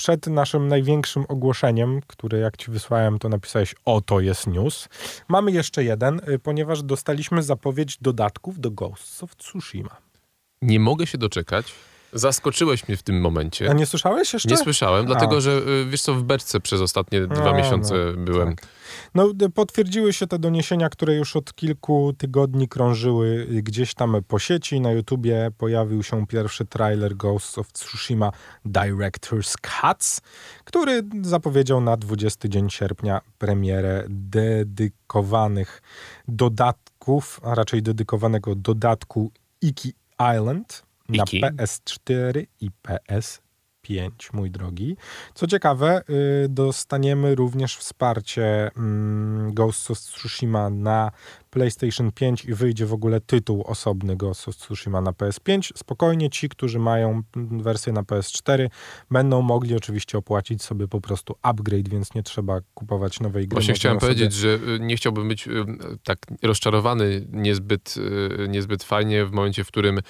przed naszym największym ogłoszeniem, które jak ci wysłałem, to napisałeś o to jest news. Mamy jeszcze jeden, y, ponieważ dostaliśmy zapowiedź dodatków do Ghosts of Tsushima. Nie mogę się doczekać. Zaskoczyłeś mnie w tym momencie. A nie słyszałeś jeszcze? Nie słyszałem, dlatego A. że y, wiesz co, w beczce przez ostatnie dwa No, miesiące no, byłem. tak. No, potwierdziły się te doniesienia, które już od kilku tygodni krążyły y, gdzieś tam po sieci. Na YouTubie pojawił się pierwszy trailer Ghosts of Tsushima Director's Cuts, który zapowiedział na 20 dzień sierpnia premierę dedykowanych dodatków, a raczej dedykowanego dodatku Iki Island na Iki? PS4 i PS5, mój drogi. Co ciekawe, y, dostaniemy również wsparcie mm, Ghost of Tsushima na PlayStation 5 i wyjdzie w ogóle tytuł osobny Ghost of Tsushima na PS5. Spokojnie ci, którzy mają mm, wersję na PS4 będą mogli oczywiście opłacić sobie po prostu upgrade, więc nie trzeba kupować nowej gry. Właśnie chciałem sobie- powiedzieć, że y, nie chciałbym być tak rozczarowany niezbyt, y, niezbyt fajnie w momencie, w którym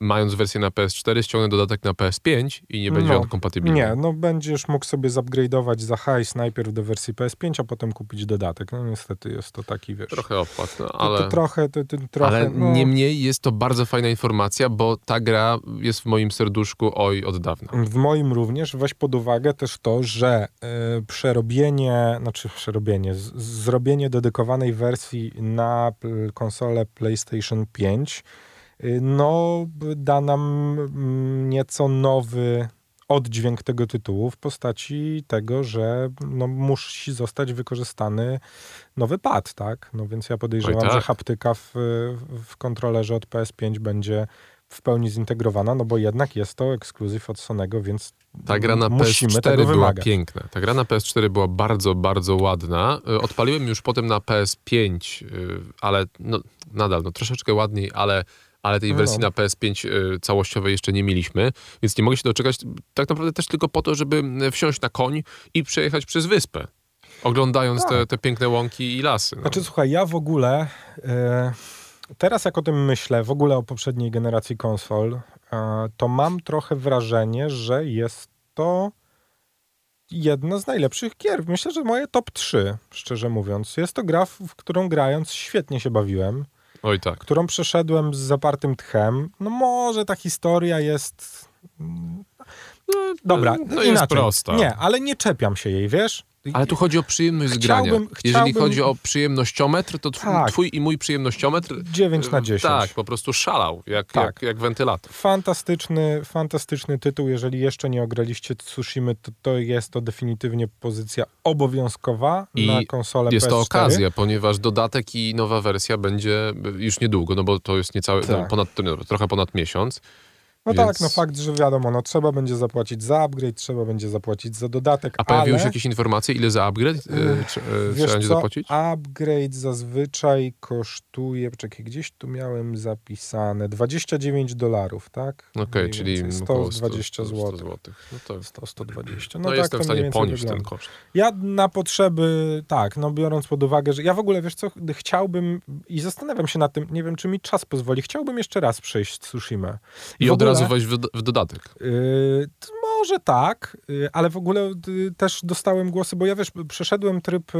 mając wersję na PS4 ściągnę dodatek na PS5 i nie będzie No. on kompatybilny. Nie, no będziesz mógł sobie zupgrade'ować za hajs najpierw do wersji PS5, a potem kupić dodatek. No niestety jest to taki, wiesz... Trochę opłat, no, to, ale... to trochę, to, to, trochę, Ale no, niemniej jest to bardzo fajna informacja, bo ta gra jest w moim serduszku oj od dawna. W moim również weź pod uwagę też to, że y, przerobienie, znaczy przerobienie, z, zrobienie dedykowanej wersji na konsolę PlayStation 5 y, no da nam mm, nieco nowy oddźwięk tego tytułu w postaci tego, że no, musi zostać wykorzystany nowy pad, tak? No więc ja podejrzewam, tak. że haptyka w, w kontrolerze od PS5 będzie w pełni zintegrowana, no bo jednak jest to ekskluzyw od Sonego, więc Ta gra na musimy PS4 tego była piękna. Ta gra na PS4 była bardzo, bardzo ładna. Y, Odpaliłem już potem na PS5, y, ale no, nadal no, troszeczkę ładniej, ale, ale tej No. wersji na PS5 y, całościowej jeszcze nie mieliśmy, więc nie mogę się doczekać tak naprawdę też tylko po to, żeby y, wsiąść na koń i przejechać przez wyspę, oglądając te, Tak. te piękne łąki i lasy. No. Znaczy, słuchaj, ja w ogóle e, teraz jak o tym myślę, w ogóle o poprzedniej generacji konsol, to mam trochę wrażenie, że jest to jedna z najlepszych gier. Myślę, że moje top 3, szczerze mówiąc. Jest to gra, w którą grając świetnie się bawiłem, Oj tak. którą przeszedłem z zapartym tchem. No może ta historia jest... No, Dobra, to inaczej. jest prosta. Nie, ale nie czepiam się jej, wiesz? Ale tu chodzi o przyjemność Chciałbym- grania. Jeżeli chciałbym- chodzi o przyjemnościometr, to twój, Tak. twój i mój przyjemnościometr 9 na 10. Tak, po prostu szalał, jak, Tak. jak, jak wentylator. Fantastyczny, fantastyczny tytuł. Jeżeli jeszcze nie ograliście Tsushimy, to, to jest to definitywnie pozycja obowiązkowa I na konsolę Jest PS4. to okazja, ponieważ dodatek i nowa wersja będzie już niedługo, no bo to jest niecałe, no, Tak. ponad, no, trochę ponad miesiąc. No więc- tak, no fakt, że wiadomo, no trzeba będzie zapłacić za upgrade, trzeba będzie zapłacić za dodatek, A pojawiły ale... się jakieś informacje, ile za upgrade y, trze- y, Wiesz trzeba będzie co, zapłacić? upgrade zazwyczaj kosztuje, czekaj, gdzieś tu miałem zapisane, 29 dolarów, tak? Okej, Mniej czyli więcej około 120 100 zł. złotych. No to 100, 120. no, No, tak jestem to w stanie ponieść ten wygląda. koszt. Ja na potrzeby, tak, no biorąc pod uwagę, że ja w ogóle, wiesz co, chciałbym i zastanawiam się nad tym, nie wiem, czy mi czas pozwoli, chciałbym jeszcze raz przejść Tsushima. I w od ogóle- razu wejść w, w dodatek. Yy, może tak, yy, ale w ogóle yy, też dostałem głosy, bo ja wiesz, przeszedłem tryb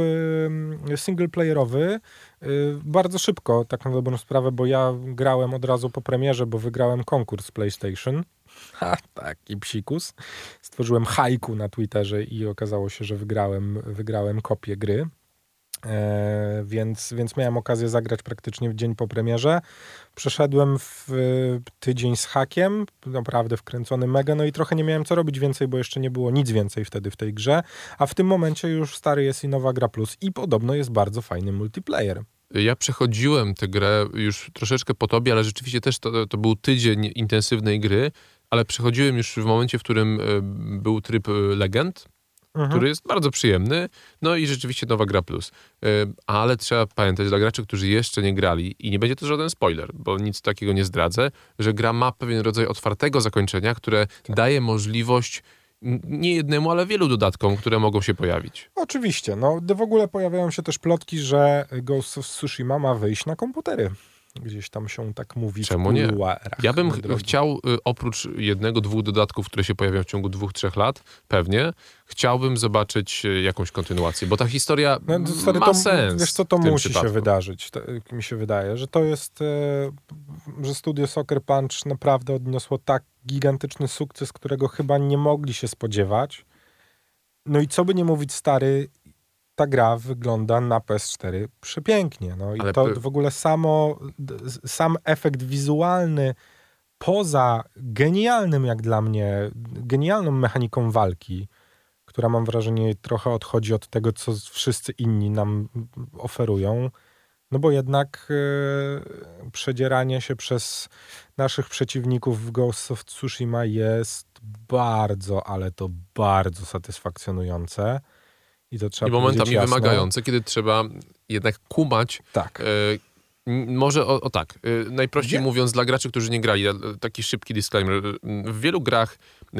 yy, singleplayerowy yy, bardzo szybko, tak na dobrą sprawę, bo ja grałem od razu po premierze, bo wygrałem konkurs PlayStation. Ha, taki psikus. Stworzyłem haiku na Twitterze i okazało się, że wygrałem, wygrałem kopię gry. E, więc, więc miałem okazję zagrać praktycznie w dzień po premierze. Przeszedłem w e, tydzień z hakiem, naprawdę wkręcony mega, no i trochę nie miałem co robić więcej, bo jeszcze nie było nic więcej wtedy w tej grze, a w tym momencie już stary jest i nowa gra plus i podobno jest bardzo fajny multiplayer. Ja przechodziłem tę grę już troszeczkę po tobie, ale rzeczywiście też to, to był tydzień intensywnej gry, ale przechodziłem już w momencie, w którym e, był tryb legend, Mhm. który jest bardzo przyjemny, no i rzeczywiście nowa gra plus. Ale trzeba pamiętać dla graczy, którzy jeszcze nie grali i nie będzie to żaden spoiler, bo nic takiego nie zdradzę, że gra ma pewien rodzaj otwartego zakończenia, które daje możliwość nie jednemu, ale wielu dodatkom, które mogą się pojawić. Oczywiście, no w ogóle pojawiają się też plotki, że Ghost of Tsushima ma wyjść na komputery. Gdzieś tam się tak mówi Czemu nie? Ja bym ch- chciał, y, oprócz jednego, dwóch dodatków, które się pojawią w ciągu dwóch, trzech lat, pewnie, chciałbym zobaczyć y, jakąś kontynuację, bo ta historia No, to, stary, ma to, sens. Wiesz co, to musi przypadku. się wydarzyć, to, mi się wydaje, że to jest, że studio Soccer Punch naprawdę odniosło tak gigantyczny sukces, którego chyba nie mogli się spodziewać. No i co by nie mówić, stary, ta gra wygląda na PS4 przepięknie. No i Ale to w ogóle samo, sam efekt wizualny, poza genialnym jak dla mnie, genialną mechaniką walki, która mam wrażenie trochę odchodzi od tego, co wszyscy inni nam oferują. No bo jednak e, przedzieranie się przez naszych przeciwników w Ghost of Tsushima jest bardzo, ale to bardzo satysfakcjonujące. I to trzeba I momentami jasno. wymagające, kiedy trzeba jednak kumać Tak. E, Może o, o tak, e, najprościej mówiąc dla graczy, którzy nie grali, e, taki szybki disclaimer. W wielu grach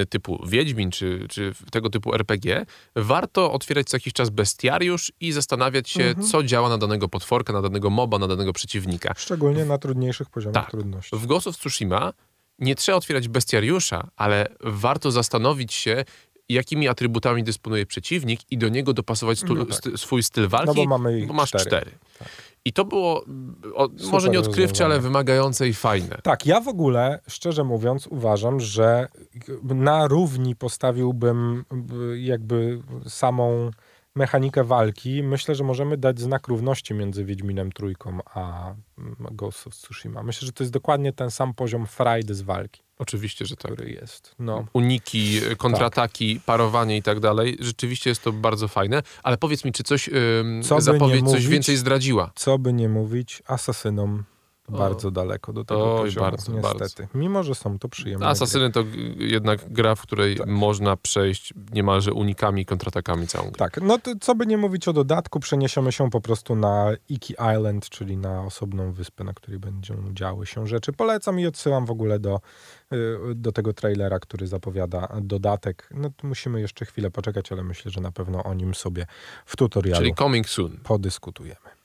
typu Wiedźmin czy, czy tego typu RPG warto otwierać co jakiś czas bestiariusz i zastanawiać się, Mhm. co działa na danego potworka, na danego moba, na danego przeciwnika. Szczególnie na trudniejszych poziomach Tak. trudności. W Ghost of Tsushima nie trzeba otwierać bestiariusza, ale warto zastanowić się, jakimi atrybutami dysponuje przeciwnik i do niego dopasować stu, No tak. sty- swój styl walki, No bo mamy bo masz cztery. cztery. Tak. I to było o, może nie odkrywcze, ale wymagające i fajne. Tak, ja w ogóle, szczerze mówiąc, uważam, że na równi postawiłbym jakby samą mechanikę walki. Myślę, że możemy dać znak równości między Wiedźminem Trójką a Ghost of Tsushima. Myślę, że to jest dokładnie ten sam poziom frajdy z walki, Oczywiście, że tak. który jest. No. Uniki, kontrataki, parowanie i tak dalej. Rzeczywiście jest to bardzo fajne. Ale powiedz mi, czy coś, ym, Co zapowiedź coś mówić, więcej zdradziła? Co by nie mówić, asasynom O. bardzo daleko do tego Oj, poziomu, bardzo, niestety. Mimo, że są to przyjemne gry. Asasyny to g- jednak gra, w której Tak. można przejść niemalże unikami, kontratakami całą grę. Tak, no to co by nie mówić o dodatku, przeniesiemy się po prostu na Iki Island, czyli na osobną wyspę, na której będą działy się rzeczy. Polecam i odsyłam w ogóle do, y, do tego trailera, który zapowiada dodatek. No to musimy jeszcze chwilę poczekać, ale myślę, że na pewno o nim sobie w tutorialu Czyli coming soon. podyskutujemy.